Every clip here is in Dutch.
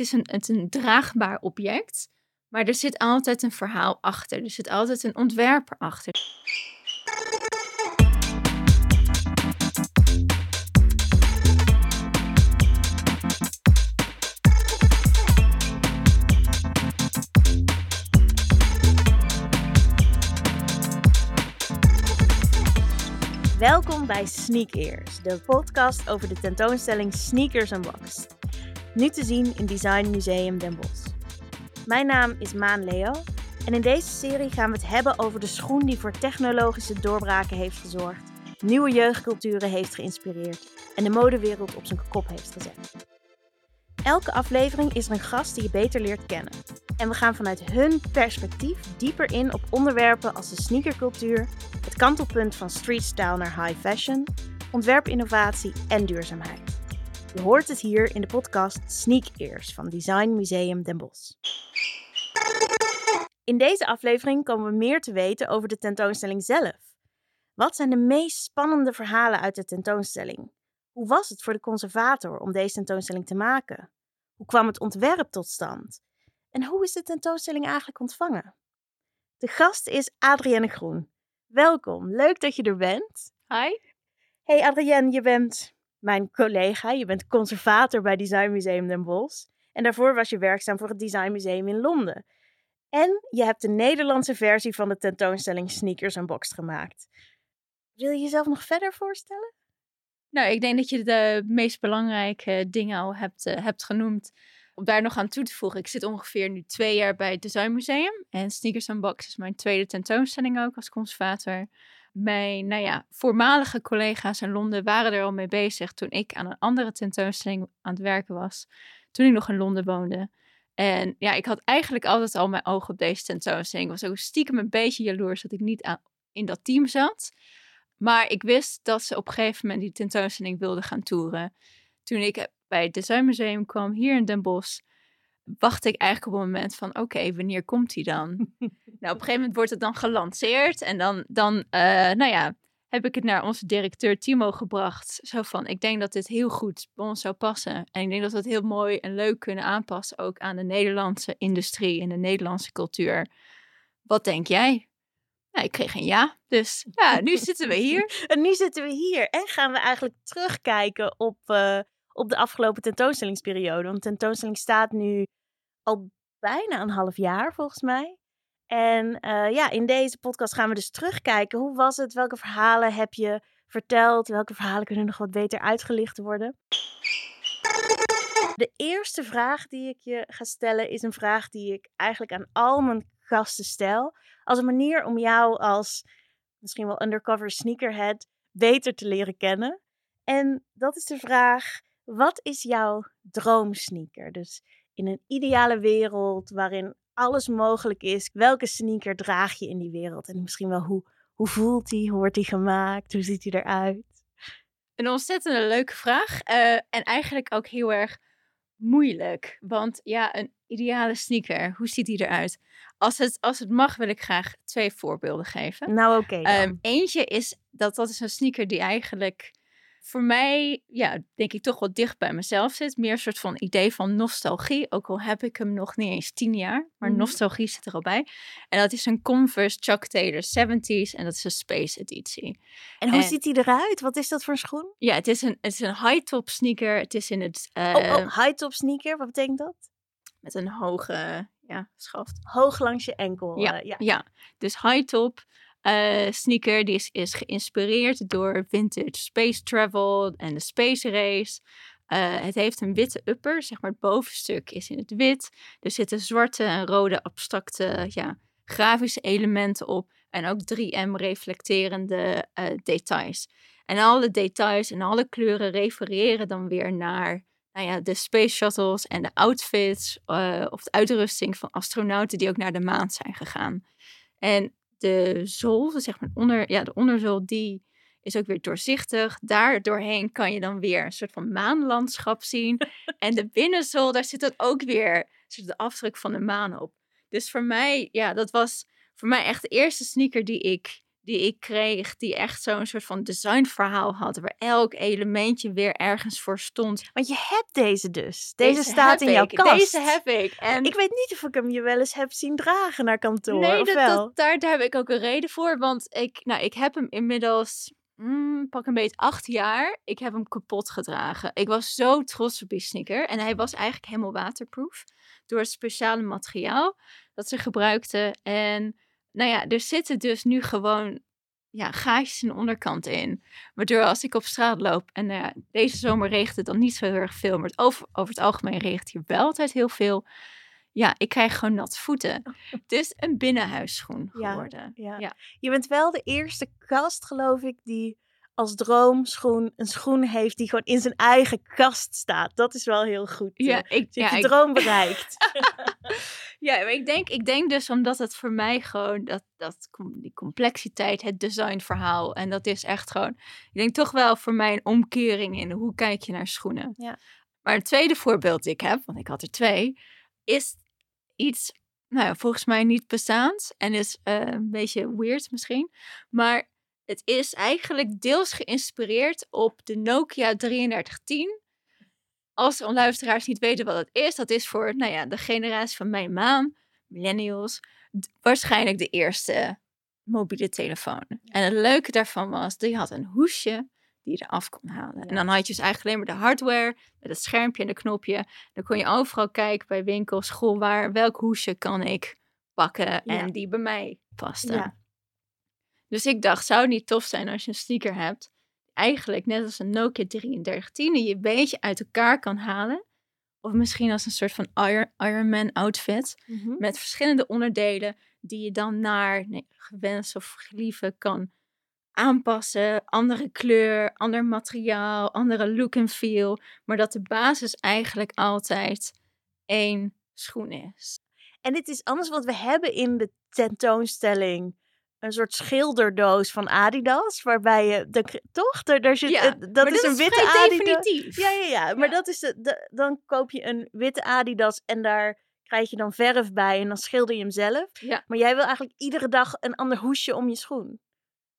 het is een, het een draagbaar object, maar er zit altijd een verhaal achter. Er zit altijd een ontwerper achter. Welkom bij Sneak Ears, de podcast over de tentoonstelling Sneakers Unboxed. Nu te zien in Design Museum Den Bosch. Mijn naam is Maan Leo en in deze serie gaan we het hebben over de schoen die voor technologische doorbraken heeft gezorgd, nieuwe jeugdculturen heeft geïnspireerd en de modewereld op zijn kop heeft gezet. Elke aflevering is er een gast die je beter leert kennen. En we gaan vanuit hun perspectief dieper in op onderwerpen als de sneakercultuur, het kantelpunt van streetstyle naar high fashion, ontwerpinnovatie en duurzaamheid. Je hoort het hier in de podcast Sneak Ears van Design Museum Den Bosch. In deze aflevering komen we meer te weten over de tentoonstelling zelf. Wat zijn de meest spannende verhalen uit de tentoonstelling? Hoe was het voor de conservator om deze tentoonstelling te maken? Hoe kwam het ontwerp tot stand? En hoe is de tentoonstelling eigenlijk ontvangen? De gast is Adrienne Groen. Welkom, leuk dat je er bent. Hi. Hey Adrienne, je bent mijn collega, je bent conservator bij Design Museum Den Bosch. En daarvoor was je werkzaam voor het Design Museum in Londen. En je hebt de Nederlandse versie van de tentoonstelling Sneakers Unboxed gemaakt. Wil je jezelf nog verder voorstellen? Nou, ik denk dat je de meest belangrijke dingen al hebt, uh, hebt genoemd. Om daar nog aan toe te voegen, ik zit ongeveer nu twee jaar bij het Design Museum. En Sneakers Unboxed is mijn tweede tentoonstelling ook als conservator. Mijn nou ja, voormalige collega's in Londen waren er al mee bezig toen ik aan een andere tentoonstelling aan het werken was. Toen ik nog in Londen woonde. En ja, ik had eigenlijk altijd al mijn ogen op deze tentoonstelling. Ik was ook stiekem een beetje jaloers dat ik niet in dat team zat. Maar ik wist dat ze op een gegeven moment die tentoonstelling wilden gaan toeren. Toen ik bij het Design Museum kwam hier in Den Bosch, wachtte ik eigenlijk op een moment van: oké, wanneer komt hij dan? nou, op een gegeven moment wordt het dan gelanceerd en dan, dan uh, nou ja, heb ik het naar onze directeur Timo gebracht. Zo van: ik denk dat dit heel goed bij ons zou passen. En ik denk dat we het heel mooi en leuk kunnen aanpassen ook aan de Nederlandse industrie en de Nederlandse cultuur. Wat denk jij? Nou, ik kreeg een ja. Dus ja, nu zitten we hier. En nu zitten we hier. En gaan we eigenlijk terugkijken op, uh, op de afgelopen tentoonstellingsperiode. Want de tentoonstelling staat nu al bijna een half jaar, volgens mij. En uh, ja, in deze podcast gaan we dus terugkijken. Hoe was het? Welke verhalen heb je verteld? Welke verhalen kunnen nog wat beter uitgelicht worden? De eerste vraag die ik je ga stellen is een vraag die ik eigenlijk aan al mijn gasten stel. Als een manier om jou als misschien wel undercover sneakerhead beter te leren kennen. En dat is de vraag: wat is jouw droomsneaker? Dus in een ideale wereld waarin alles mogelijk is, welke sneaker draag je in die wereld? En misschien wel hoe, hoe voelt die? Hoe wordt die gemaakt? Hoe ziet die eruit? Een ontzettend leuke vraag. Uh, en eigenlijk ook heel erg moeilijk. Want ja, een ideale sneaker, hoe ziet die eruit? Als het, als het mag, wil ik graag twee voorbeelden geven. Nou, oké. Okay, um, eentje is dat dat is een sneaker die eigenlijk voor mij, ja, denk ik toch wel dicht bij mezelf zit. Meer een soort van idee van nostalgie. Ook al heb ik hem nog niet eens tien jaar, maar mm. nostalgie zit er al bij. En dat is een Converse Chuck Taylor 70s en dat is een Space editie. En hoe en, ziet hij eruit? Wat is dat voor een schoen? Ja, het is een, het is een high-top sneaker. Het is in het... Uh, oh, oh high-top sneaker, wat betekent dat? Met een hoge ja, schaft. Hoog langs je enkel. Ja, uh, ja. ja. dus high-top. Uh, sneaker die is, geïnspireerd door vintage space travel en de space race. Uh, het heeft een witte upper, zeg maar het bovenstuk is in het wit. Er zitten zwarte en rode abstracte ja, grafische elementen op. En ook 3M reflecterende uh, details. En alle details en alle kleuren refereren dan weer naar nou ja, de space shuttles en de outfits of de uitrusting van astronauten die ook naar de maan zijn gegaan. En de zool, zeg maar onder, ja, de onderzool, die is ook weer doorzichtig. Daar doorheen kan je dan weer een soort van maanlandschap zien. en de binnenzool, daar zit dan ook weer zit de afdruk van de maan op. Dus voor mij, ja, dat was voor mij echt de eerste sneaker die ik, die ik kreeg, die echt zo'n soort van designverhaal had, waar elk elementje weer ergens voor stond. Want je hebt deze dus. Deze, staat in jouw kast. Deze heb ik. En Ik weet niet of ik hem je wel eens heb zien dragen naar kantoor. nee, dat, daar, daar heb ik ook een reden voor. Want ik, nou, ik heb hem inmiddels, mm, pak een beetje acht jaar. Ik heb hem kapot gedragen. Ik was zo trots op die sneaker. En hij was eigenlijk helemaal waterproof. Door het speciale materiaal dat ze gebruikten. En nou ja, er zitten dus nu gewoon ja, gaatjes in de onderkant in. Waardoor als ik op straat loop en nou deze zomer regent het dan niet zo heel erg veel. Maar het over, over het algemeen regent hier wel altijd heel veel. Ja, ik krijg gewoon natte voeten. Het is een binnenhuisschoen Ja, geworden. Ja. Ja. Je bent wel de eerste kast, geloof ik, die als droomschoen een schoen heeft die gewoon in zijn eigen kast staat. Dat is wel heel goed. eh. Ja, ik, Je hebt ja, je ik, droom bereikt. ja, maar ik denk, ik denk dus omdat het voor mij gewoon dat, dat die complexiteit, het designverhaal en dat is echt gewoon, ik denk toch wel voor mij een omkering in hoe kijk je naar schoenen. Ja. Maar het tweede voorbeeld die ik heb, want ik had er twee, is iets, nou ja, volgens mij niet bestaand en is eh, een beetje weird misschien, maar het is eigenlijk deels geïnspireerd op de Nokia 3310 als de luisteraars niet weten wat het is, dat is voor nou ja, de generatie van mijn maan, millennials, waarschijnlijk de eerste mobiele telefoon. En het leuke daarvan was, die had een hoesje die je eraf kon halen. En dan had je dus eigenlijk alleen maar de hardware met het schermpje en de knopje. Dan kon je overal kijken bij winkels, school, waar, welk hoesje kan ik pakken en Ja. die bij mij paste. Ja. Dus ik dacht, zou het niet tof zijn als je een sneaker hebt eigenlijk net als een Nokia 3310 die je een beetje uit elkaar kan halen. Of misschien als een soort van Iron, Iron Man outfit. Mhm. Met verschillende onderdelen die je dan naar nee, gewenst of gelieven kan aanpassen. Andere kleur, ander materiaal, andere look en feel. Maar dat de basis eigenlijk altijd één schoen is. En dit is anders, want we hebben in de tentoonstelling een soort schilderdoos van Adidas, waarbij je, de, toch? Daar, daar zit, Ja, dat is een witte Adidas. definitief. Ja, ja, ja. Maar Ja. dat is de, de- dan koop je een witte Adidas en daar krijg je dan verf bij en dan schilder je hem zelf. Ja. Maar jij wil eigenlijk iedere dag een ander hoesje om je schoen.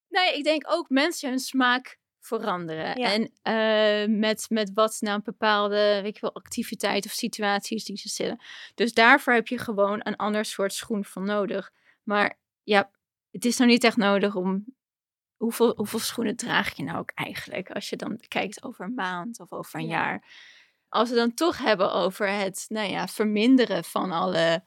Nee, ik denk ook mensen hun smaak veranderen. Ja. En eh, met, met wat nou een bepaalde weet je wel, activiteit of situaties die ze zitten. Dus daarvoor heb je gewoon een ander soort schoen van nodig. Maar ja, het is nou niet echt nodig om. Hoeveel, hoeveel schoenen draag je nou ook eigenlijk? Als je dan kijkt over een maand of over een Ja. jaar. Als we dan toch hebben over het nou ja, verminderen van alle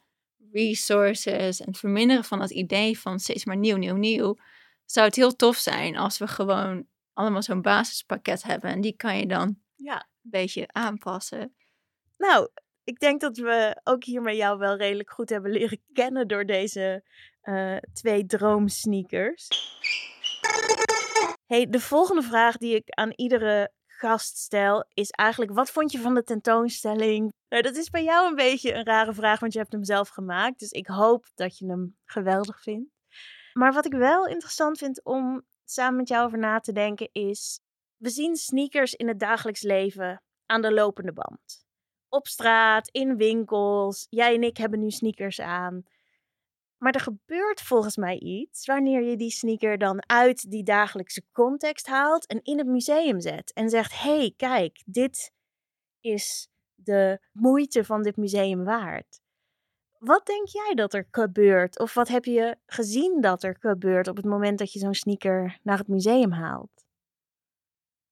resources en verminderen van het idee van steeds maar nieuw, nieuw, nieuw zou het heel tof zijn als we gewoon allemaal zo'n basispakket hebben. En die kan je dan Ja. een beetje aanpassen. Nou, ik denk dat we ook hiermee jou wel redelijk goed hebben leren kennen door deze eh, twee droomsneakers. Hey, de volgende vraag die ik aan iedere gast stel is eigenlijk: wat vond je van de tentoonstelling? Nou, dat is bij jou een beetje een rare vraag, want je hebt hem zelf gemaakt. Dus ik hoop dat je hem geweldig vindt. Maar wat ik wel interessant vind om samen met jou over na te denken is: we zien sneakers in het dagelijks leven aan de lopende band. Op straat, in winkels. Jij en ik hebben nu sneakers aan. Maar er gebeurt volgens mij iets wanneer je die sneaker dan uit die dagelijkse context haalt en in het museum zet. En zegt: hey, kijk, dit is de moeite van dit museum waard. Wat denk jij dat er gebeurt? Of wat heb je gezien dat er gebeurt op het moment dat je zo'n sneaker naar het museum haalt?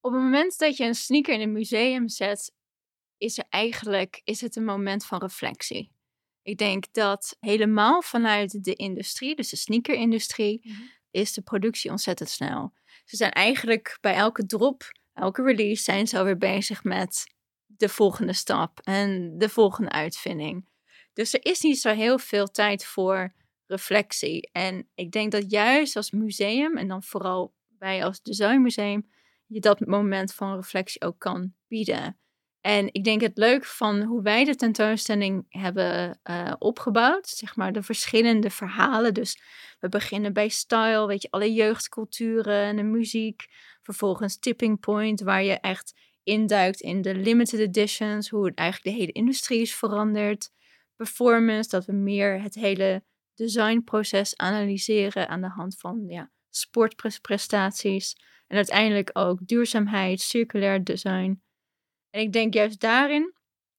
Op het moment dat je een sneaker in een museum zet, is er eigenlijk is het een moment van reflectie. Ik denk dat helemaal vanuit de industrie, dus de sneakerindustrie, Mhm. is de productie ontzettend snel. Ze zijn eigenlijk bij elke drop, elke release, zijn ze alweer bezig met de volgende stap en de volgende uitvinding. Dus er is niet zo heel veel tijd voor reflectie. En ik denk dat juist als museum, en dan vooral wij als designmuseum, je dat moment van reflectie ook kan bieden. En ik denk het leuk van hoe wij de tentoonstelling hebben eh, opgebouwd, zeg maar de verschillende verhalen. Dus we beginnen bij style, weet je, alle jeugdculturen en de muziek. Vervolgens Tipping Point, waar je echt induikt in de limited editions, hoe het eigenlijk de hele industrie is veranderd. Performance, dat we meer het hele designproces analyseren aan de hand van ja, sportprestaties en uiteindelijk ook duurzaamheid, circulair design. En ik denk juist daarin,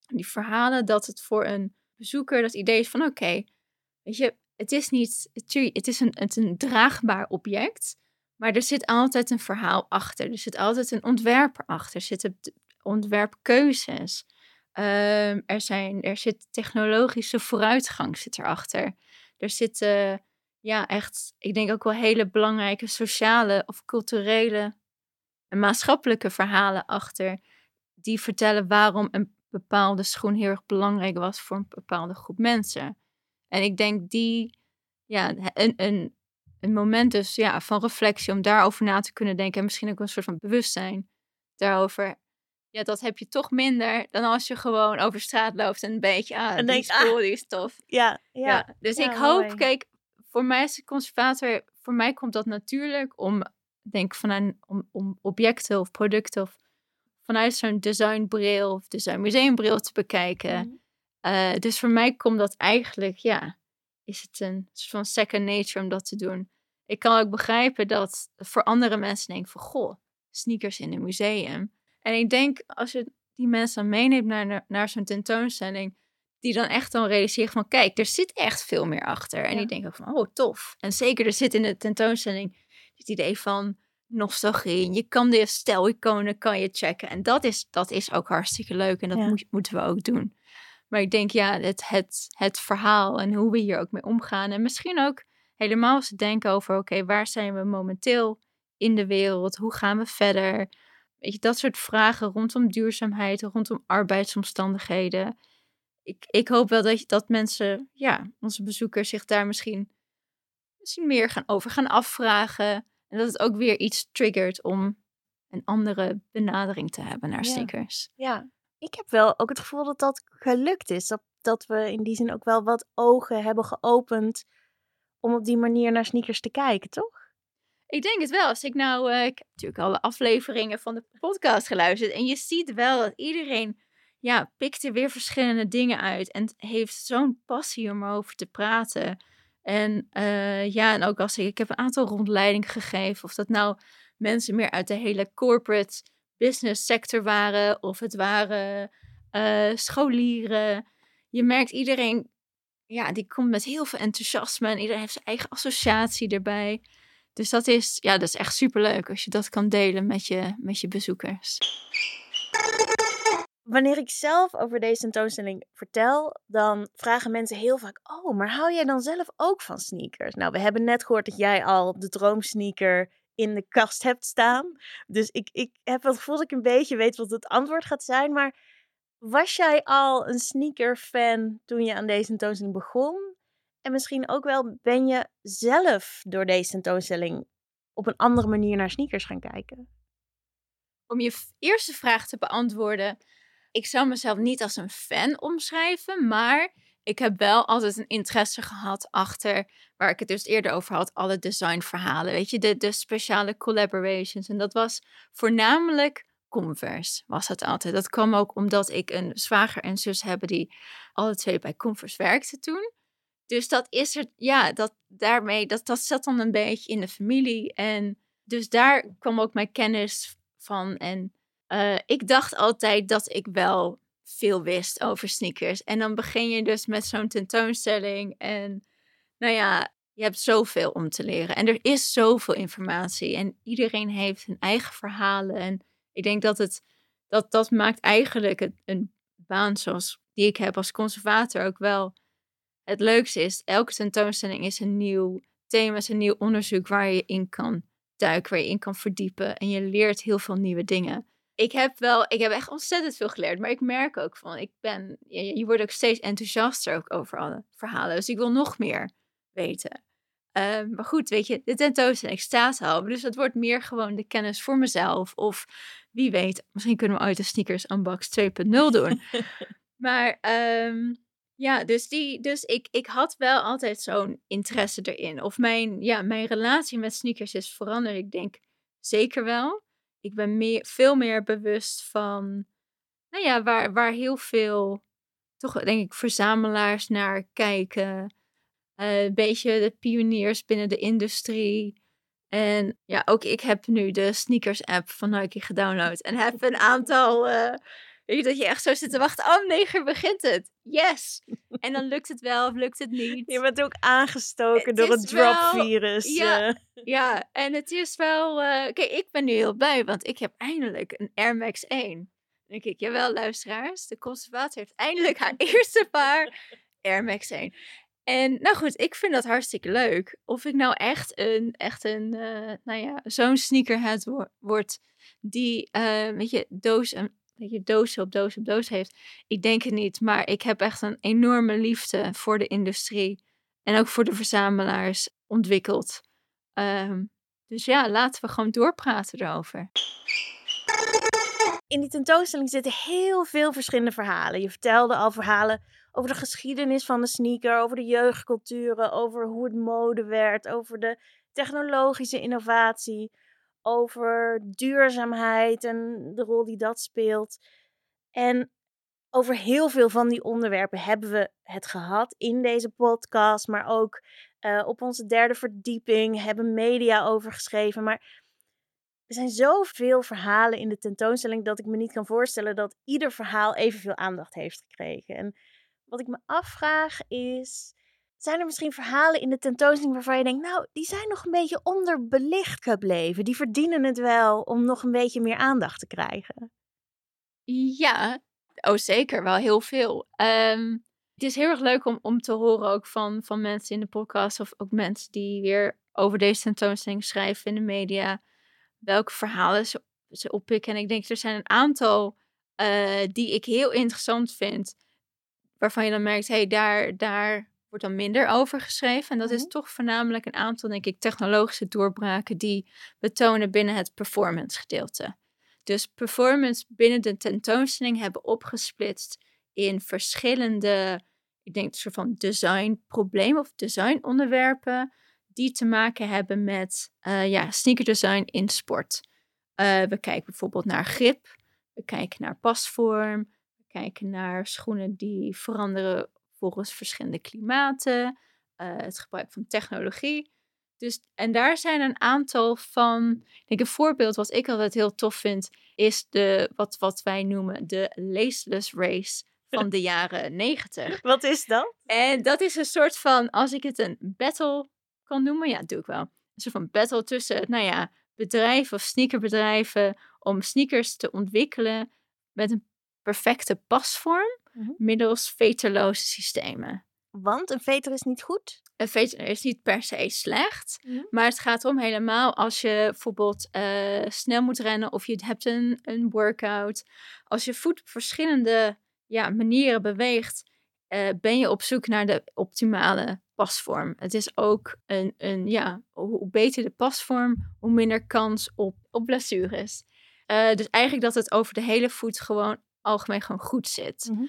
die verhalen, dat het voor een bezoeker dat idee is van oké, weet je, het is niet, het is een, het is een draagbaar object, maar er zit altijd een verhaal achter. Er zit altijd een ontwerper achter. Er zitten ontwerpkeuzes. Um, er, zijn, er zit technologische vooruitgang zit erachter. Er zitten ja, echt, ik denk ook wel hele belangrijke sociale of culturele en maatschappelijke verhalen achter. Die vertellen waarom een bepaalde schoen heel erg belangrijk was voor een bepaalde groep mensen. En ik denk die, ja, een, een, een moment dus ja, van reflectie om daarover na te kunnen denken. En misschien ook een soort van bewustzijn daarover. Ja, dat heb je toch minder dan als je gewoon over straat loopt en een beetje, ah, en denk, is ah, die is tof. Ja, ja. ja dus ik hoop, kijk, voor mij als conservator, voor mij komt dat natuurlijk om, denk vanuit, om, om objecten of producten of vanuit zo'n designbril of designmuseumbril te bekijken. Mhm. Eh, dus voor mij komt dat eigenlijk, ja, is het een soort van second nature om dat te doen. Ik kan ook begrijpen dat voor andere mensen denken van, goh, sneakers in een museum. En ik denk, als je die mensen dan meeneemt naar, naar zo'n tentoonstelling, die dan echt dan realiseren van, kijk, er zit echt veel meer achter. En die denken van, oh, tof. En zeker, er zit in de tentoonstelling het idee van nostalgie. Je kan de stijliconen kan je checken. En dat is, dat is ook hartstikke leuk. En dat moet, moeten we ook doen. Maar ik denk, ja, het, het, het verhaal en hoe we hier ook mee omgaan. En misschien ook helemaal eens denken over, oké, waar zijn we momenteel in de wereld? Hoe gaan we verder? Weet je, dat soort vragen rondom duurzaamheid, rondom arbeidsomstandigheden. Ik, ik hoop wel dat, dat mensen, ja, onze bezoekers zich daar misschien, misschien meer gaan over gaan afvragen. En dat het ook weer iets triggert om een andere benadering te hebben naar sneakers. Ja, ik heb wel ook het gevoel dat dat gelukt is. Dat, dat we in die zin ook wel wat ogen hebben geopend om op die manier naar sneakers te kijken, toch? Ik denk het wel. Als ik nou, uh, ik heb natuurlijk alle afleveringen van de podcast geluisterd. En je ziet wel dat iedereen, ja, pikt er weer verschillende dingen uit. En heeft zo'n passie om erover te praten. En uh, ja, en ook als ik, ik heb een aantal rondleidingen gegeven. Of dat nou mensen meer uit de hele corporate business sector waren. Of het waren uh, scholieren. Je merkt iedereen, ja, die komt met heel veel enthousiasme. En iedereen heeft zijn eigen associatie erbij. Dus dat is, ja, dat is echt superleuk als je dat kan delen met je, met je bezoekers. Wanneer ik zelf over deze tentoonstelling vertel, dan vragen mensen heel vaak: Oh, maar hou jij dan zelf ook van sneakers? Nou, we hebben net gehoord dat jij al de droomsneaker in de kast hebt staan. Dus ik, ik heb het gevoel dat ik een beetje weet wat het antwoord gaat zijn. Maar was jij al een sneaker-fan toen je aan deze tentoonstelling begon? En misschien ook wel ben je zelf door deze tentoonstelling op een andere manier naar sneakers gaan kijken? Om je eerste vraag te beantwoorden, ik zou mezelf niet als een fan omschrijven, maar ik heb wel altijd een interesse gehad achter, waar ik het dus eerder over had, alle designverhalen. Weet je, de, speciale collaborations. En dat was voornamelijk Converse, was dat altijd. Dat kwam ook omdat ik een zwager en zus hebben die alle twee bij Converse werkten toen. Dus dat is er, ja, dat daarmee, dat, dat zat dan een beetje in de familie. En dus daar kwam ook mijn kennis van. En uh, ik dacht altijd dat ik wel veel wist over sneakers. En dan begin je dus met zo'n tentoonstelling. En nou ja, je hebt zoveel om te leren. En er is zoveel informatie. En iedereen heeft zijn eigen verhalen. En ik denk dat het, dat, dat maakt eigenlijk een, een baan zoals die ik heb als conservator ook wel het leukste is, elke tentoonstelling is een nieuw thema, is een nieuw onderzoek waar je in kan duiken, waar je in kan verdiepen. En je leert heel veel nieuwe dingen. Ik heb wel, ik heb echt ontzettend veel geleerd, maar ik merk ook van, ik ben, je, je wordt ook steeds enthousiaster ook over alle verhalen. Dus ik wil nog meer weten. Ehm, maar goed, weet je, de tentoonstelling staat al. Dus het wordt meer gewoon de kennis voor mezelf. Of wie weet, misschien kunnen we ooit de Sneakers Unbox 2.0 doen. maar um, ja, dus, die, dus ik, ik had wel altijd zo'n interesse erin. Of mijn, ja, mijn relatie met sneakers is veranderd. Ik denk zeker wel. Ik ben meer, veel meer bewust van, nou ja, waar, waar heel veel, toch denk ik, verzamelaars naar kijken. Uh, een beetje de pioniers binnen de industrie. En ja, ook ik heb nu de sneakers app van Nike gedownload. En heb een aantal, uh, weet je, dat je echt zo zit te wachten. Oh, negen begint het. Yes. En dan lukt het wel of lukt het niet. Je bent ook aangestoken door het drop-virus. Ja, uh. ja, en het is wel... Uh, kijk, ik ben nu heel blij, want ik heb eindelijk een Air Max 1. Dan denk ik, jawel luisteraars, de conservatie heeft eindelijk haar eerste paar Air Max 1. En nou goed, ik vind dat hartstikke leuk. Of ik nou echt een, echt een uh, nou ja, zo'n sneakerhead wo word die, uh, weet je, doos, een beetje doos op doos op doos heeft. Ik denk het niet, maar ik heb echt een enorme liefde voor de industrie en ook voor de verzamelaars ontwikkeld. Um, dus ja, laten we gewoon doorpraten erover. In die tentoonstelling zitten heel veel verschillende verhalen. Je vertelde al verhalen over de geschiedenis van de sneaker, over de jeugdculturen, over hoe het mode werd, over de technologische innovatie, over duurzaamheid en de rol die dat speelt. En over heel veel van die onderwerpen hebben we het gehad in deze podcast, maar ook uh, op onze derde verdieping hebben media over geschreven. Maar er zijn zoveel verhalen in de tentoonstelling dat ik me niet kan voorstellen dat ieder verhaal evenveel aandacht heeft gekregen. En wat ik me afvraag is, zijn er misschien verhalen in de tentoonstelling waarvan je denkt, nou, die zijn nog een beetje onderbelicht gebleven. Die verdienen het wel om nog een beetje meer aandacht te krijgen. Ja, oh zeker, wel heel veel. Um, het is heel erg leuk om, om te horen ook van, van mensen in de podcast of ook mensen die weer over deze tentoonstelling schrijven in de media. Welke verhalen ze, oppikken. En ik denk, er zijn een aantal uh, die ik heel interessant vind waarvan je dan merkt, hé, hey, daar, daar wordt dan minder over geschreven. En dat is mhm. toch voornamelijk een aantal, denk ik, technologische doorbraken die we tonen binnen het performance gedeelte. Dus performance binnen de tentoonstelling hebben opgesplitst in verschillende, ik denk, soort van designproblemen of designonderwerpen die te maken hebben met uh, ja, sneakerdesign in sport. Uh, we kijken bijvoorbeeld naar grip, we kijken naar pasvorm, kijken naar schoenen die veranderen volgens verschillende klimaten, uh, het gebruik van technologie. Dus, en daar zijn een aantal van. Ik denk een voorbeeld wat ik altijd heel tof vind, is de, wat, wat wij noemen de laceless race van de jaren negentig. Wat is dat? En dat is een soort van, als ik het een battle kan noemen, ja, doe ik wel. Een soort van battle tussen, nou ja, bedrijven of sneakerbedrijven om sneakers te ontwikkelen met een perfecte pasvorm mhm. middels veterloze systemen. Want een veter is niet goed? Een veter is niet per se slecht, mhm. maar het gaat om helemaal als je bijvoorbeeld uh, snel moet rennen of je hebt een, een workout. Als je voet op verschillende ja, manieren beweegt, uh, ben je op zoek naar de optimale pasvorm. Het is ook een, een ja, hoe beter de pasvorm, hoe minder kans op, op blessures. Uh, dus eigenlijk dat het over de hele voet gewoon algemeen gewoon goed zit. Mhm.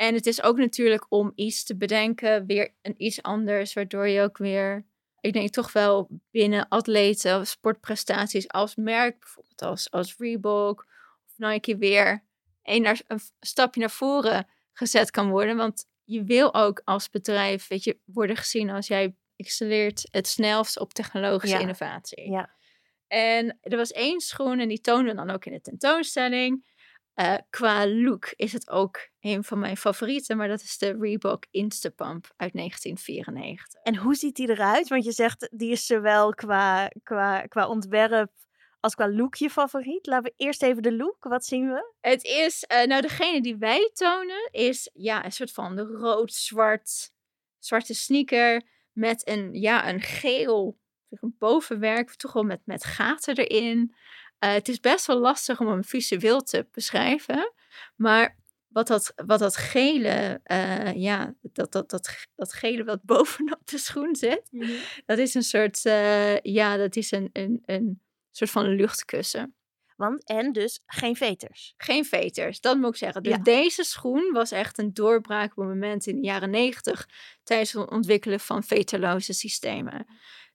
En het is ook natuurlijk om iets te bedenken, weer een iets anders, waardoor je ook weer, ik denk toch wel binnen atleten of sportprestaties als merk, bijvoorbeeld als, als Reebok of Nike, weer een, naar, een stapje naar voren gezet kan worden. Want je wil ook als bedrijf, weet je, worden gezien als jij excelleert het snelst op technologische innovatie. Ja. En er was één schoen en die toonde dan ook in de tentoonstelling. Uh, qua look is het ook een van mijn favorieten, maar dat is de Reebok Instapump uit 1994. En hoe ziet die eruit? Want je zegt die is zowel qua, qua, qua ontwerp als qua look je favoriet. Laten we eerst even de look. Wat zien we? Het is, uh, nou degene die wij tonen is ja, een soort van rood-zwart zwarte sneaker met een, ja, een geel een bovenwerk, toch wel met, met gaten erin. Uh, het is best wel lastig om hem visueel te beschrijven. Maar wat dat, wat dat gele, uh, ja, dat, dat, dat, dat gele wat bovenop de schoen zit, mhm. dat is een soort, uh, ja, dat is een, een, een soort van luchtkussen. Want, en dus geen veters. Geen veters, dat moet ik zeggen. Dus deze schoen was echt een doorbraak moment in de jaren negentig tijdens het ontwikkelen van veterloze systemen.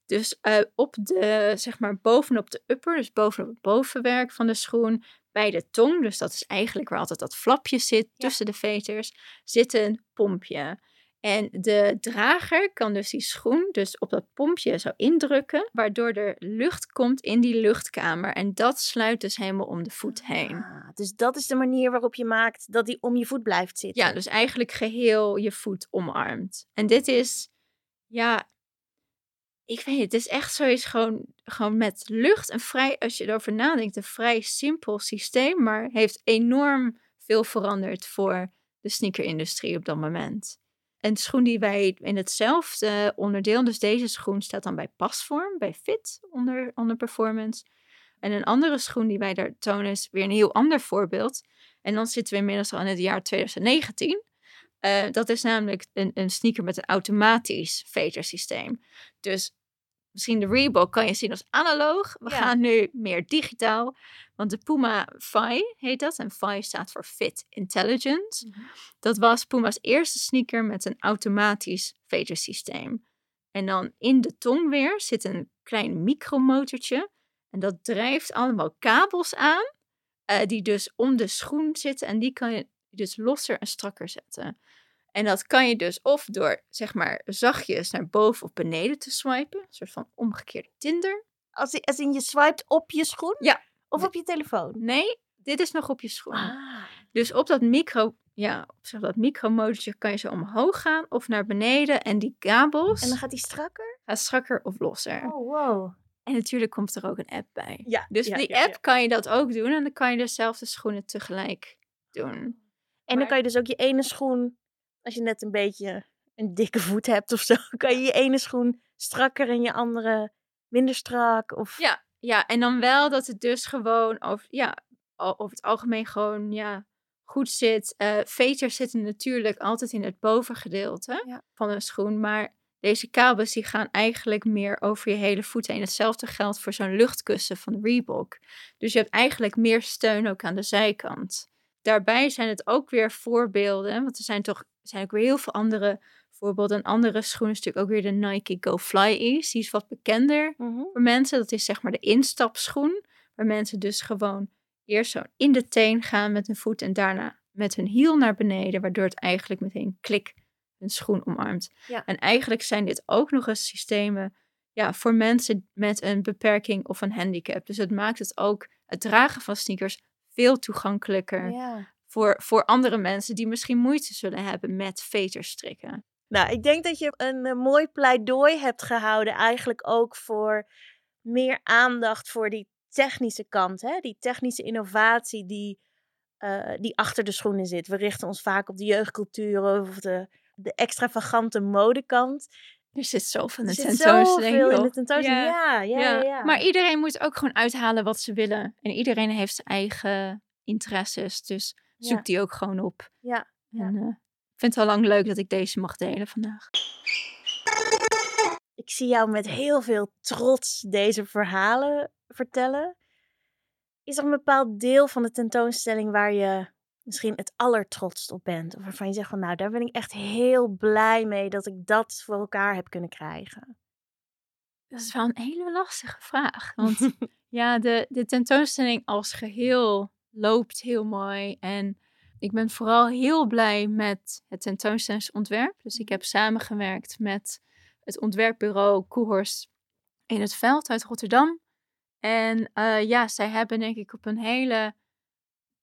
Dus uh, op de, zeg maar, bovenop de upper, dus bovenop het bovenwerk van de schoen, bij de tong, dus dat is eigenlijk waar altijd dat flapje zit tussen de veters, zit een pompje. En de drager kan dus die schoen dus op dat pompje zo indrukken, waardoor er lucht komt in die luchtkamer. En dat sluit dus helemaal om de voet heen. Ah, dus dat is de manier waarop je maakt dat die om je voet blijft zitten. Ja, dus eigenlijk geheel je voet omarmt. En dit is, ja, ik weet niet, het is echt zoiets gewoon, gewoon met lucht. Een vrij, als je erover nadenkt, een vrij simpel systeem, maar heeft enorm veel veranderd voor de sneakerindustrie op dat moment. Een schoen die wij in hetzelfde onderdeel, dus deze schoen staat dan bij pasvorm, bij fit onder, onder performance. En een andere schoen die wij daar tonen is weer een heel ander voorbeeld. En dan zitten we inmiddels al in het jaar 2019. Uh, dat is namelijk een, een sneaker met een automatisch vetersysteem. Dus misschien de Reebok kan je zien als analoog. We Ja. gaan nu meer digitaal. Want de Puma Phi heet dat. En Phi staat voor Fit Intelligence. Mhm. Dat was Puma's eerste sneaker met een automatisch vetersysteem. En dan in de tong weer zit een klein micromotortje. En dat drijft allemaal kabels aan. eh, die dus om de schoen zitten. En die kan je dus losser en strakker zetten. En dat kan je dus of door, zeg maar, zachtjes naar boven of beneden te swipen. Een soort van omgekeerde Tinder. Als, als in je swipet op je schoen? Ja. Of op je telefoon? Nee, dit is nog op je schoen. Ah. Dus op dat micro, ja, op zeg, dat micromotortje kan je zo omhoog gaan of naar beneden. En die kabels En dan gaat die strakker? gaan strakker of losser. Oh, wow. En natuurlijk komt er ook een app bij. Ja, Dus ja, die ja, app ja. kan je dat ook doen. En dan kan je dezelfde schoenen tegelijk doen. En dan kan je dus ook je ene schoen, als je net een beetje een dikke voet hebt of zo, kan je je ene schoen strakker en je andere minder strak. Of... Ja, ja, en dan wel dat het dus gewoon over, ja, over het algemeen gewoon ja, goed zit. Eh veters zitten natuurlijk altijd in het bovengedeelte Ja. van een schoen. Maar deze kabels die gaan eigenlijk meer over je hele voet heen. Hetzelfde geldt voor zo'n luchtkussen van Reebok. Dus je hebt eigenlijk meer steun ook aan de zijkant. Daarbij zijn het ook weer voorbeelden. Want er zijn toch zijn ook weer heel veel andere voorbeelden. Een andere schoen is natuurlijk ook weer de Nike Go Fly Ease. Die is wat bekender Mhm. voor mensen. Dat is zeg maar de instapschoen. Waar mensen dus gewoon eerst zo in de teen gaan met hun voet en daarna met hun hiel naar beneden. Waardoor het eigenlijk meteen klik hun schoen omarmt. Ja. En eigenlijk zijn dit ook nog eens systemen ja, voor mensen met een beperking of een handicap. Dus het maakt het ook het dragen van sneakers veel toegankelijker Ja. voor, voor andere mensen die misschien moeite zullen hebben met veterstrikken. Nou, ik denk dat je een eh, mooi pleidooi hebt gehouden, eigenlijk ook voor meer aandacht voor die technische kant, hè? die technische innovatie die, eh, die achter de schoenen zit. We richten ons vaak op de jeugdcultuur of de, de extravagante modekant. Er zit zoveel in de tentoonstelling. zoveel in joh. de tentoonstelling. Ja, ja, ja. ja. Maar iedereen moet ook gewoon uithalen wat ze willen. En iedereen heeft zijn eigen interesses. Dus zoek die ook gewoon op. Ja, En, eh, ik vind het al lang leuk dat ik deze mag delen vandaag. Ik zie jou met heel veel trots deze verhalen vertellen. Is er een bepaald deel van de tentoonstelling waar je misschien het allertrotst op bent? Of waarvan je zegt van nou, daar ben ik echt heel blij mee dat ik dat voor elkaar heb kunnen krijgen. Dat is wel een hele lastige vraag. Want ja, de, de tentoonstelling als geheel loopt heel mooi. En ik ben vooral heel blij met het tentoonstellingsontwerp. Dus ik heb samengewerkt met het ontwerpbureau Koehorst in het Veld uit Rotterdam. En eh, ja, zij hebben denk ik op een hele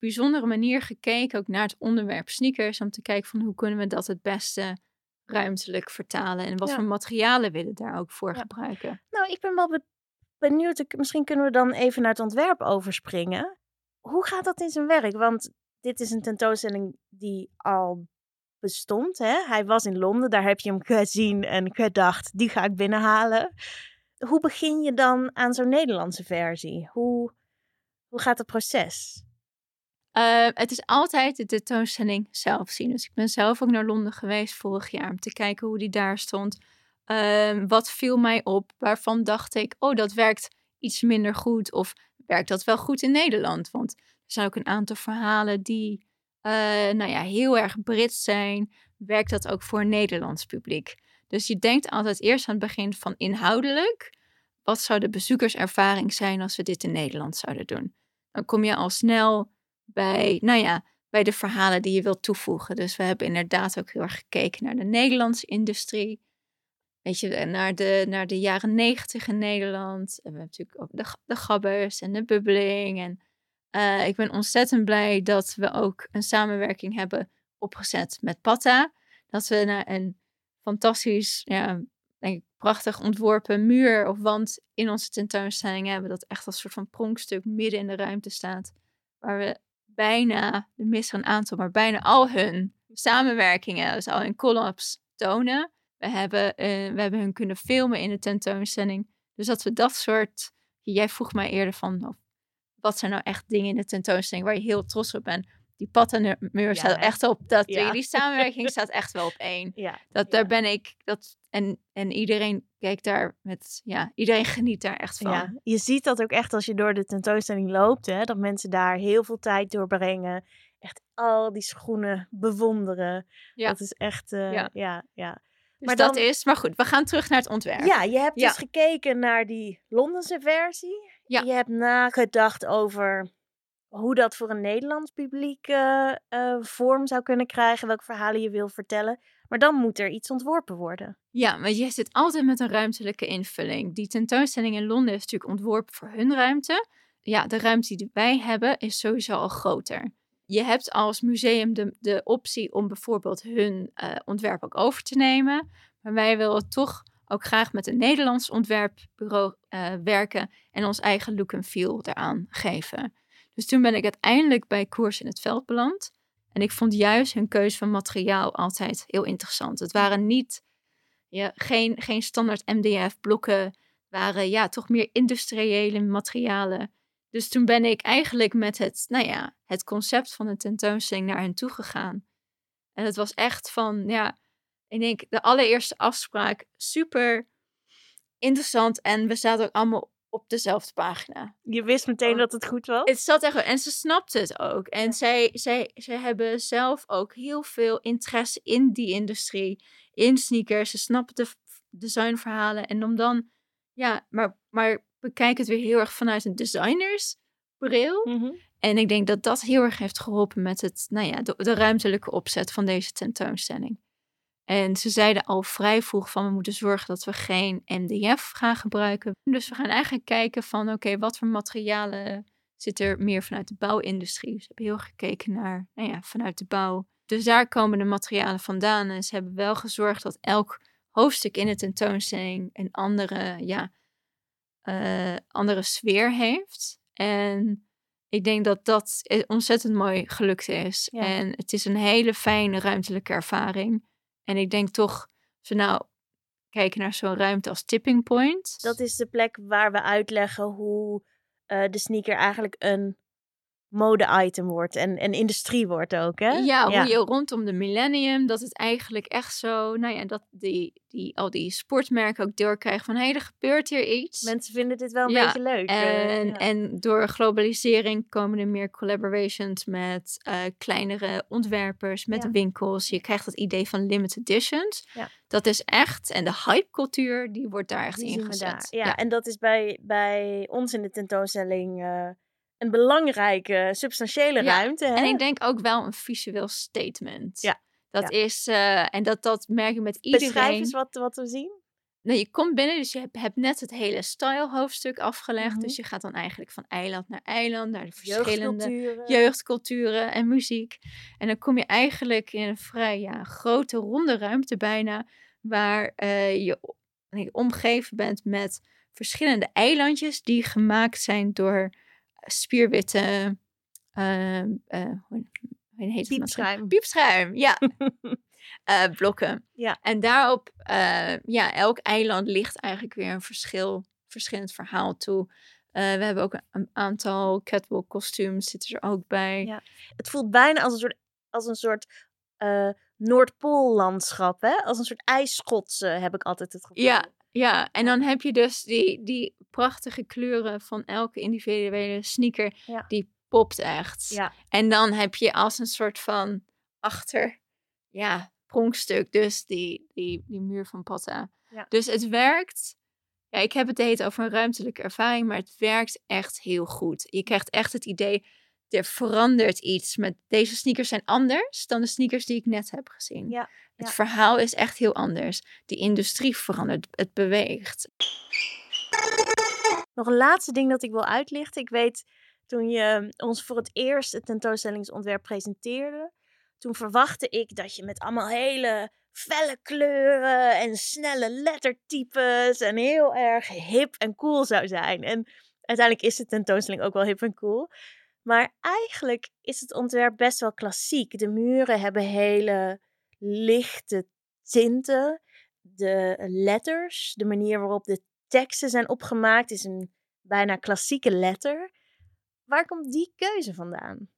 bijzondere manier gekeken ook naar het onderwerp sneakers. Om te kijken van hoe kunnen we dat het beste ruimtelijk vertalen. En wat Ja. voor materialen willen we daar ook voor Ja. gebruiken. Nou, ik ben wel be- benieuwd. Misschien kunnen we dan even naar het ontwerp overspringen. Hoe gaat dat in zijn werk? Want dit is een tentoonstelling die al bestond. Hè? Hij was in Londen, daar heb je hem gezien en gedacht, die ga ik binnenhalen. Hoe begin je dan aan zo'n Nederlandse versie? Hoe, hoe gaat het proces? Eh, het is altijd de tentoonstelling zelf zien. Dus ik ben zelf ook naar Londen geweest vorig jaar om te kijken hoe die daar stond. Ehm, wat viel mij op? Waarvan dacht ik, oh, dat werkt iets minder goed. Of werkt dat wel goed in Nederland? Want er zijn ook een aantal verhalen die, eh, nou ja, heel erg Brits zijn. Werkt dat ook voor een Nederlands publiek? Dus je denkt altijd eerst aan het begin van inhoudelijk. Wat zou de bezoekerservaring zijn als we dit in Nederland zouden doen? Dan kom je al snel bij, nou ja, bij de verhalen die je wilt toevoegen. Dus we hebben inderdaad ook heel erg gekeken naar de Nederlandse industrie. Weet je, naar de, naar de jaren negentig in Nederland. En we hebben natuurlijk ook de, de gabbers en de bubbeling. En uh, ik ben ontzettend blij dat we ook een samenwerking hebben opgezet met Patta. Dat we naar een fantastisch, ja, denk ik, prachtig ontworpen muur of wand in onze tentoonstelling hebben. Dat echt als soort van pronkstuk midden in de ruimte staat. Waar we bijna, er missen een aantal, maar bijna al hun samenwerkingen, dus al hun collabs tonen. We hebben, uh, we hebben hun kunnen filmen in de tentoonstelling. Dus dat we dat soort. Jij vroeg mij eerder van. Wat zijn nou echt dingen in de tentoonstelling waar je heel trots op bent? Die pattenmuur staat echt op. Dat, ja. Die samenwerking staat echt wel op één. Ja. Dat, daar ben ik. Dat, en, en iedereen kijkt daar met. Ja, iedereen geniet daar echt van. Ja, je ziet dat ook echt als je door de tentoonstelling loopt. Hè, dat mensen daar heel veel tijd doorbrengen. Echt al die schoenen bewonderen. Ja. Dat is echt. Uh, ja. ja, ja. Dus maar dat is, maar goed, we gaan terug naar het ontwerp. Ja, je hebt dus gekeken naar die Londense versie. Ja. Je hebt nagedacht over hoe dat voor een Nederlands publiek uh, uh, vorm zou kunnen krijgen, welke verhalen je wil vertellen. Maar dan moet er iets ontworpen worden. Ja, maar je zit altijd met een ruimtelijke invulling. Die tentoonstelling in Londen is natuurlijk ontworpen voor hun ruimte. Ja, de ruimte die wij hebben is sowieso al groter. Je hebt als museum de, de optie om bijvoorbeeld hun uh, ontwerp ook over te nemen. Maar wij willen toch ook graag met een Nederlands ontwerpbureau uh, werken en ons eigen look en feel eraan geven. Dus toen ben ik uiteindelijk bij Koers in het Veld beland. En ik vond juist hun keuze van materiaal altijd heel interessant. Het waren niet, ja, geen, geen standaard MDF-blokken, waren ja, toch meer industriële materialen. Dus toen ben ik eigenlijk met het, nou ja, het concept van de tentoonstelling naar hen toe gegaan. En het was echt van, ja, ik denk de allereerste afspraak super interessant. En we zaten ook allemaal op dezelfde pagina. Je wist meteen dat het goed was? Het zat echt en ze snapte het ook. En zij, zij, zij hebben zelf ook heel veel interesse in die industrie, in sneakers. Ze snappen de designverhalen. En om dan, ja, maar, maar bekijk het weer heel erg vanuit een designersbril. Mm En ik denk dat dat heel erg heeft geholpen met het, nou ja, de, de ruimtelijke opzet van deze tentoonstelling. En ze zeiden al vrij vroeg van we moeten zorgen dat we geen MDF gaan gebruiken. Dus we gaan eigenlijk kijken van oké, wat voor materialen zit er meer vanuit de bouwindustrie. Dus we hebben heel gekeken naar, nou ja, vanuit de bouw. Dus daar komen de materialen vandaan. En ze hebben wel gezorgd dat elk hoofdstuk in de tentoonstelling een andere, ja, uh, andere sfeer heeft. En ik denk dat dat ontzettend mooi gelukt is. En het is een hele fijne ruimtelijke ervaring. En ik denk toch, we nou kijken naar zo'n ruimte als tipping point. Dat is de plek waar we uitleggen hoe uh, de sneaker eigenlijk een mode-item wordt en, en industrie wordt ook, hè? Ja, hoe je rondom de millennium, dat het eigenlijk echt zo, nou ja, dat die, die, al die sportmerken ook doorkrijgen van, hé, hey, er gebeurt hier iets. Mensen vinden dit wel een beetje leuk. Eh, en, en door globalisering komen er meer collaborations met uh, kleinere ontwerpers, met winkels. Je krijgt dat idee van limited editions. Dat is echt, en de hypecultuur, die wordt daar echt ingezet. Ja, en dat is bij, bij ons in de tentoonstelling... Uh, een belangrijke, substantiële ruimte. Hè? En ik denk ook wel een visueel statement. Ja. Dat is, uh, en dat, dat merk je met iedereen. Beschrijf eens wat, wat we zien. Nou, je komt binnen, dus je hebt, hebt net het hele style hoofdstuk afgelegd. Dus mhm. je gaat dan eigenlijk van eiland naar eiland, naar de verschillende jeugdculturen, jeugdculturen en muziek. En dan kom je eigenlijk in een vrij ja, grote, ronde ruimte bijna, waar uh, je omgeven bent met verschillende eilandjes die gemaakt zijn door spierwitte. Uh, uh, hoe heet Piepschuim. Piepschuim, ja. uh, blokken. Ja. En daarop, uh, ja, elk eiland ligt eigenlijk weer een verschil, verschillend verhaal toe. we hebben ook een aantal catwalk kostuums zitten er ook bij. Ja. Het voelt bijna als een soort, als een soort Noordpoollandschap, hè? Als een soort ijsschotse heb ik altijd het gevoel. Ja, ja, en dan heb je dus die, die prachtige kleuren van elke individuele sneaker. Die popt echt. Ja. En dan heb je als een soort van achter, ja, pronkstuk dus die, die, die muur van Patta. Ja. Dus het werkt. Ja, ik heb het heet over een ruimtelijke ervaring, maar het werkt echt heel goed. Je krijgt echt het idee, er verandert iets met deze sneakers zijn anders dan de sneakers die ik net heb gezien. Ja, Het ja. verhaal is echt heel anders. Die industrie verandert, het beweegt. Nog een laatste ding dat ik wil uitlichten. Ik weet, toen je ons voor het eerst het tentoonstellingsontwerp presenteerde, toen verwachtte ik dat je met allemaal hele felle kleuren en snelle lettertypes en heel erg hip en cool zou zijn. En uiteindelijk is de tentoonstelling ook wel hip en cool. Maar eigenlijk is het ontwerp best wel klassiek. De muren hebben hele lichte tinten. De letters, de manier waarop de teksten zijn opgemaakt, is een bijna klassieke letter. Waar komt die keuze vandaan?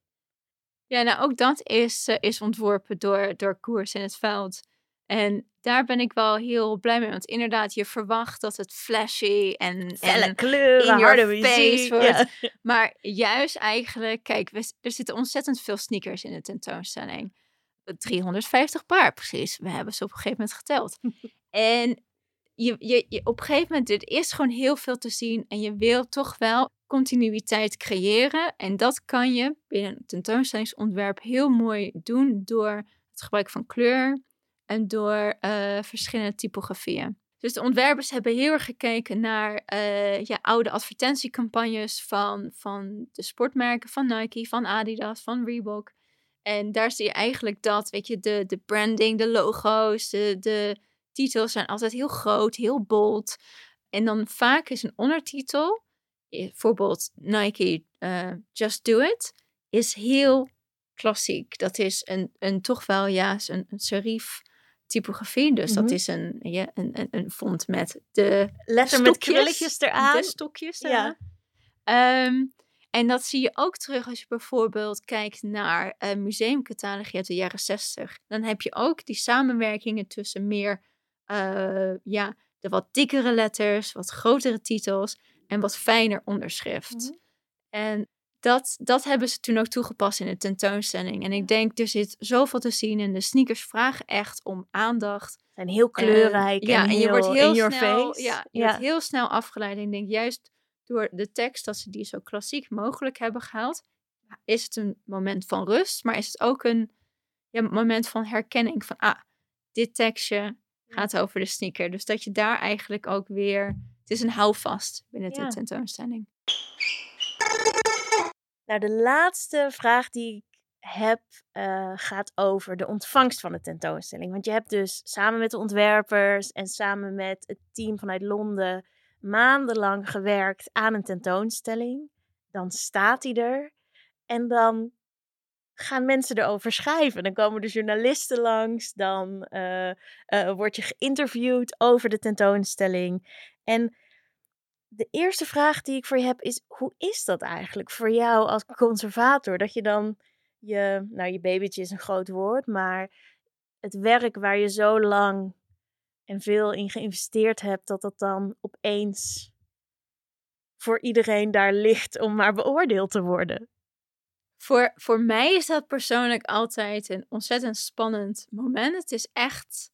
Ja, nou ook dat is, eh, is ontworpen door, door Koers in het veld. En daar ben ik wel heel blij mee. Want inderdaad, je verwacht dat het flashy en, Felle en kleuren, harde muziek. wordt. Ja. Maar juist eigenlijk, kijk, we, er zitten ontzettend veel sneakers in de tentoonstelling. 350 paar precies. We hebben ze op een gegeven moment geteld. en je, je, je, op een gegeven moment, er is gewoon heel veel te zien. En je wil toch wel continuïteit creëren. En dat kan je binnen een tentoonstellingsontwerp heel mooi doen door het gebruik van kleur en door eh, verschillende typografieën. Dus de ontwerpers hebben heel erg gekeken naar ja, oude advertentiecampagnes van, van de sportmerken, van Nike, van Adidas, van Reebok. En daar zie je eigenlijk dat, weet je, de, de branding, de logo's, de, de titels zijn altijd heel groot, heel bold. En dan vaak is een ondertitel, bijvoorbeeld Nike eh, Just Do It, is heel klassiek. Dat is een, een toch wel, ja, een, een serif typografie. Dus Mhm. dat is een, ja, een, een, een font met de Letter met krulletjes eraan. de stokjes Ja. eraan. Ehm, en dat zie je ook terug als je bijvoorbeeld kijkt naar een museumcatalogie uit de jaren 60. Dan heb je ook die samenwerkingen tussen meer, eh, ja, de wat dikkere letters, wat grotere titels en wat fijner onderschrift. Mhm. En dat, dat hebben ze toen ook toegepast in de tentoonstelling. En ik denk, er zit zoveel te zien en de sneakers vragen echt om aandacht. zijn heel En, kleurrijk ja, en, en je wordt heel in your snel, face. Ja, je ja. wordt heel snel afgeleid. En ik denk juist door de tekst dat ze die zo klassiek mogelijk hebben gehaald, is het een moment van rust, maar is het ook een ja, moment van herkenning van ah, dit tekstje gaat over de sneaker. Dus dat je daar eigenlijk ook weer, het is een houvast binnen Ja. de tentoonstelling. Nou, de laatste vraag die ik heb eh, gaat over de ontvangst van de tentoonstelling. Want je hebt dus samen met de ontwerpers en samen met het team vanuit Londen maandenlang gewerkt aan een tentoonstelling. Dan staat hij er en dan gaan mensen erover schrijven. Dan komen de journalisten langs, dan eh, eh, word je geïnterviewd over de tentoonstelling. En de eerste vraag die ik voor je heb is: hoe is dat eigenlijk voor jou als conservator? Dat je dan je, nou, je babytje is een groot woord, maar het werk waar je zo lang en veel in geïnvesteerd hebt, dat dat dan opeens voor iedereen daar ligt om maar beoordeeld te worden. Voor, voor mij is dat persoonlijk altijd een ontzettend spannend moment. Het is echt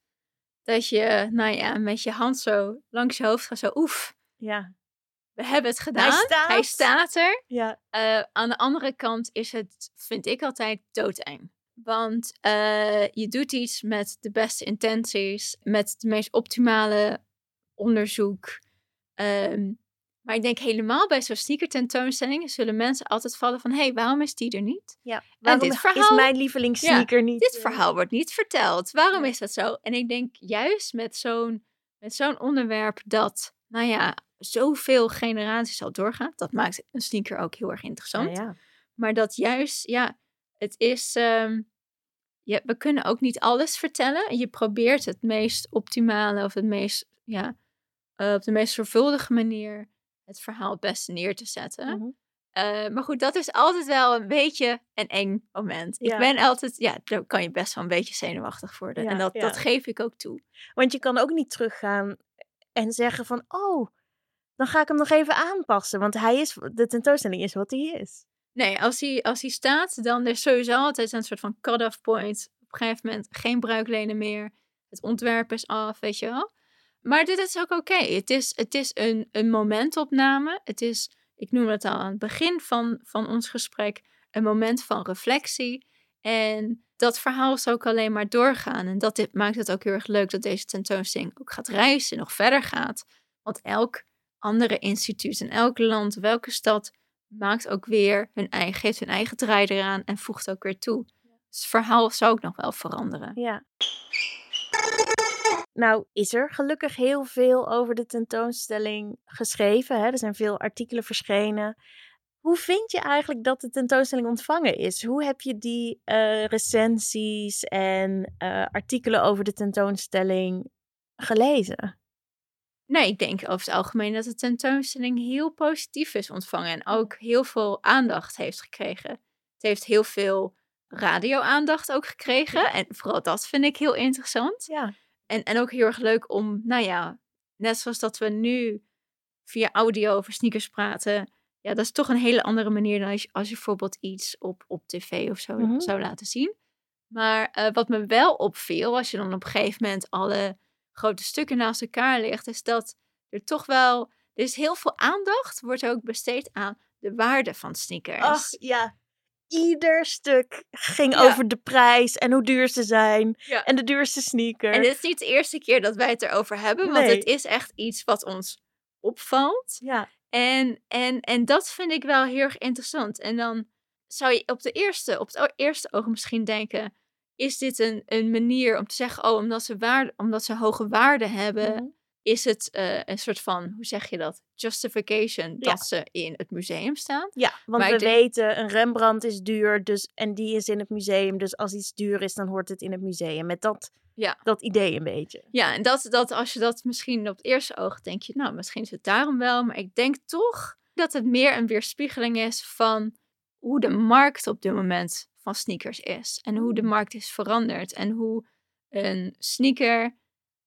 dat je, nou ja, met je hand zo langs je hoofd gaat, zo oef, Ja, we hebben het gedaan. staat. Hij staat er. ja, Eh, aan de andere kant is het, vind ik altijd, doodeng. Want eh, je doet iets met de beste intenties, met de meest optimale onderzoek. Ehm, maar ik denk helemaal bij zo'n sneaker tentoonstelling zullen mensen altijd vallen van... hé, hey, waarom is die er niet? ja. Waarom dit is verhaal- mijn lievelingssneaker niet? Dit verhaal wordt niet verteld. Waarom Ja. is dat zo? En ik denk juist met zo'n, met zo'n onderwerp dat, nou ja, zoveel generaties al doorgaat. Dat maakt een sneaker ook heel erg interessant. Ja. Maar dat juist, ja, het is. ehm, ja, we kunnen ook niet alles vertellen. En je probeert het meest optimale of het meest, ja, eh, op de meest zorgvuldige manier het verhaal het beste neer te zetten. Mhm. Eh, maar goed, dat is altijd wel een beetje een eng moment. Ja. Ik ben altijd, ja, daar kan je best wel een beetje zenuwachtig worden. Ja, en dat, dat geef ik ook toe. Want je kan ook niet teruggaan en zeggen van, oh, dan ga ik hem nog even aanpassen. Want hij is, de tentoonstelling is wat hij is. Nee, als hij, als hij staat, dan is sowieso altijd een soort van cut-off point. Op een gegeven moment geen bruiklenen meer. Het ontwerp is af, weet je wel. Maar dit is ook oké. Het is, het is een, een momentopname. Het is, ik noem het al aan het begin van, van ons gesprek, een moment van reflectie. En dat verhaal is ook alleen maar doorgaan. En dat dit maakt het ook heel erg leuk dat deze tentoonstelling ook gaat reizen, nog verder gaat. Want elk andere instituut in elk land, welke stad, maakt ook weer hun eigen, geeft hun eigen draai eraan en voegt ook weer toe. Dus het verhaal zou ook nog wel veranderen. Ja. Nou, is er gelukkig heel veel over de tentoonstelling geschreven. Hè? Er zijn veel artikelen verschenen. Hoe vind je eigenlijk dat de tentoonstelling ontvangen is? Hoe heb je die uh, recensies en uh, artikelen over de tentoonstelling gelezen? Nee, ik denk over het algemeen dat de tentoonstelling heel positief is ontvangen en ook heel veel aandacht heeft gekregen. Het heeft heel veel radio-aandacht ook gekregen en vooral dat vind ik heel interessant. Ja. En, en ook heel erg leuk om, nou ja, net zoals dat we nu via audio over sneakers praten, ja, dat is toch een hele andere manier dan als je, als je bijvoorbeeld iets op, op tv of zo Mhm. zou laten zien. Maar eh, wat me wel opviel, als je dan op een gegeven moment alle grote stukken naast elkaar legt, is dat er toch wel, er is heel veel aandacht, wordt ook besteed aan de waarde van sneakers. Ach ja, ieder stuk ging Ja. over de prijs en hoe duur ze zijn. Ja. En de duurste sneaker. En dit is niet de eerste keer dat wij het erover hebben, want het is echt iets wat ons opvalt. Ja, En, en, en dat vind ik wel heel erg interessant. En dan zou je op, de eerste, op het eerste oog misschien denken: is dit een, een manier om te zeggen, oh, omdat ze, waarde, omdat ze hoge waarde hebben, Mhm. is het eh, een soort van, hoe zeg je dat? Justification Ja. dat ze in het museum staan. ja want Maar we weten, een Rembrandt is duur dus, en die is in het museum. Dus als iets duur is, dan hoort het in het museum. Met dat, Ja. dat idee een beetje. Ja, en dat, dat als je dat misschien op het eerste oog denk je, nou, misschien is het daarom wel. Maar ik denk toch dat het meer een weerspiegeling is van hoe de markt op dit moment van sneakers is. En hoe de Mm. markt is veranderd. En hoe een sneaker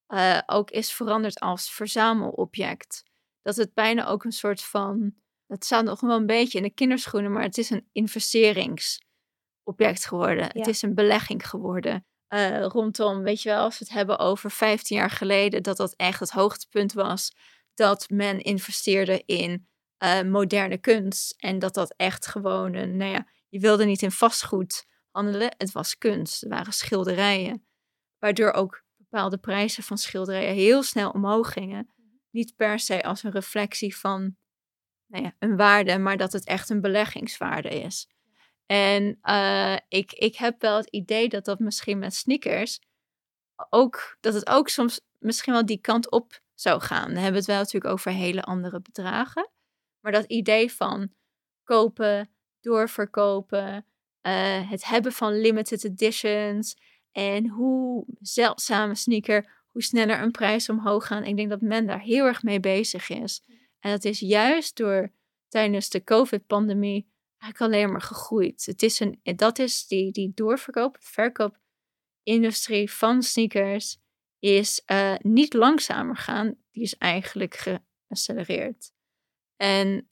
eh, ook is veranderd als verzamelobject. Dat het bijna ook een soort van, het staat nog wel een beetje in de kinderschoenen, maar het is een investeringsobject geworden. Ja. Het is een belegging geworden eh, rondom, weet je wel, als we het hebben over 15 jaar geleden, dat dat echt het hoogtepunt was. Dat men investeerde in eh, moderne kunst. En dat dat echt gewoon een, nou ja, je wilde niet in vastgoed handelen. Het was kunst. Er waren schilderijen. Waardoor ook bepaalde prijzen van schilderijen heel snel omhoog gingen. Niet per se als een reflectie van nou ja, een waarde, maar dat het echt een beleggingswaarde is. En eh, ik, ik heb wel het idee dat dat misschien met sneakers ook, dat het ook soms misschien wel die kant op zou gaan. Dan hebben we het wel natuurlijk over hele andere bedragen. Maar dat idee van kopen, doorverkopen, eh, het hebben van limited editions en hoe zeldzame sneaker, hoe sneller een prijs omhoog gaan. Ik denk dat men daar heel erg mee bezig is. En dat is juist door tijdens de COVID-pandemie eigenlijk alleen maar gegroeid. Het is een, dat is die, die doorverkoop, verkoopindustrie van sneakers is eh, niet langzamer gaan. Die is eigenlijk geaccelereerd. En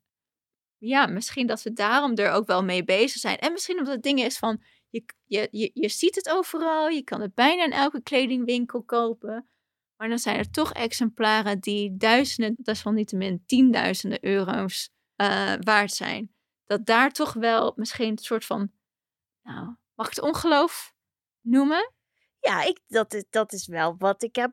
ja, misschien dat we daarom er ook wel mee bezig zijn. En misschien omdat het ding is van, je, je, je, je ziet het overal. Je kan het bijna in elke kledingwinkel kopen. Maar dan zijn er toch exemplaren die duizenden, desalniettemin tienduizenden euro's eh, waard zijn. Dat daar toch wel misschien een soort van, nou, mag ik het ongeloof noemen? Ja, ik, dat, is, dat is wel wat ik heb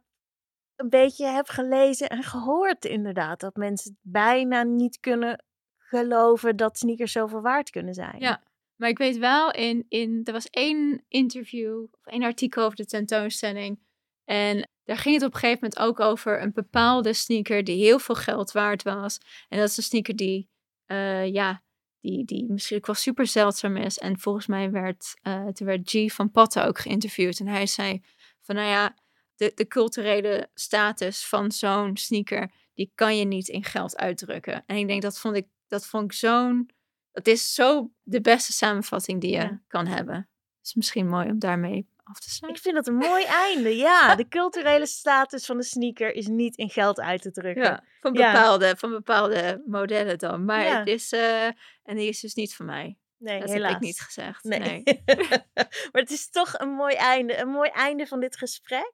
een beetje heb gelezen en gehoord inderdaad. Dat mensen het bijna niet kunnen geloven dat sneakers zoveel waard kunnen zijn. Ja, maar ik weet wel, in, in, er was één interview of één artikel over de tentoonstelling. En daar ging het op een gegeven moment ook over een bepaalde sneaker die heel veel geld waard was. En dat is een sneaker die, eh, ja, die, die misschien ook wel super zeldzaam is. En volgens mij werd, uh, toen werd G van Patten ook geïnterviewd. En hij zei van, nou ja, de, de culturele status van zo'n sneaker, die kan je niet in geld uitdrukken. En ik denk, dat vond ik, dat vond ik zo'n, dat is zo de beste samenvatting die je Ja. kan hebben. is misschien mooi om daarmee af te sluiten. Ik vind dat een mooi einde. Ja, de culturele status van de sneaker is niet in geld uit te drukken. Ja, van Ja. bepaalde, van bepaalde modellen dan. Maar het is, eh, en die is dus niet van mij. Nee, Dat helaas. heb ik niet gezegd. Nee. Nee. maar het is toch een mooi einde. Een mooi einde van dit gesprek.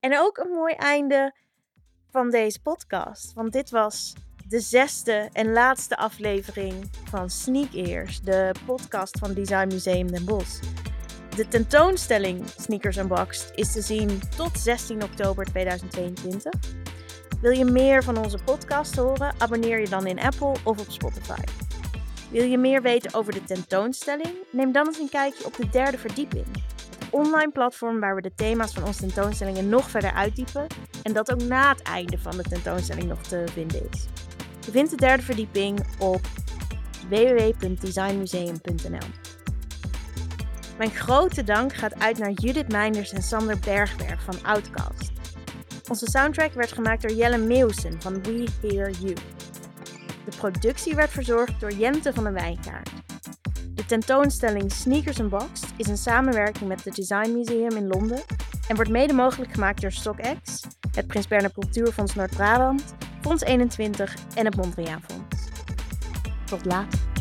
En ook een mooi einde van deze podcast. Want dit was de zesde en laatste aflevering van Sneak Ears, de podcast van Design Museum Den Bosch. De tentoonstelling Sneakers Unboxed is te zien tot 16 oktober 2022. Wil je meer van onze podcast horen? Abonneer je dan in Apple of op Spotify. Wil je meer weten over de tentoonstelling? Neem dan eens een kijkje op de derde verdieping. Het online platform waar we de thema's van onze tentoonstellingen nog verder uitdiepen en dat ook na het einde van de tentoonstelling nog te vinden is. Je vindt de derde verdieping op www.designmuseum.nl. Mijn grote dank gaat uit naar Judith Meinders en Sander Bergberg van Outcast. Onze soundtrack werd gemaakt door Jelle Meeuwsen van We Hear You. De productie werd verzorgd door Jente van de Wijnkaart. De tentoonstelling Sneakers Unboxed is een samenwerking met het Design Museum in Londen en wordt mede mogelijk gemaakt door StockX, het Prins Bernhard Cultuurfonds Noord-Brabant, Fonds 21 en het Mondriaan Fonds. Tot later.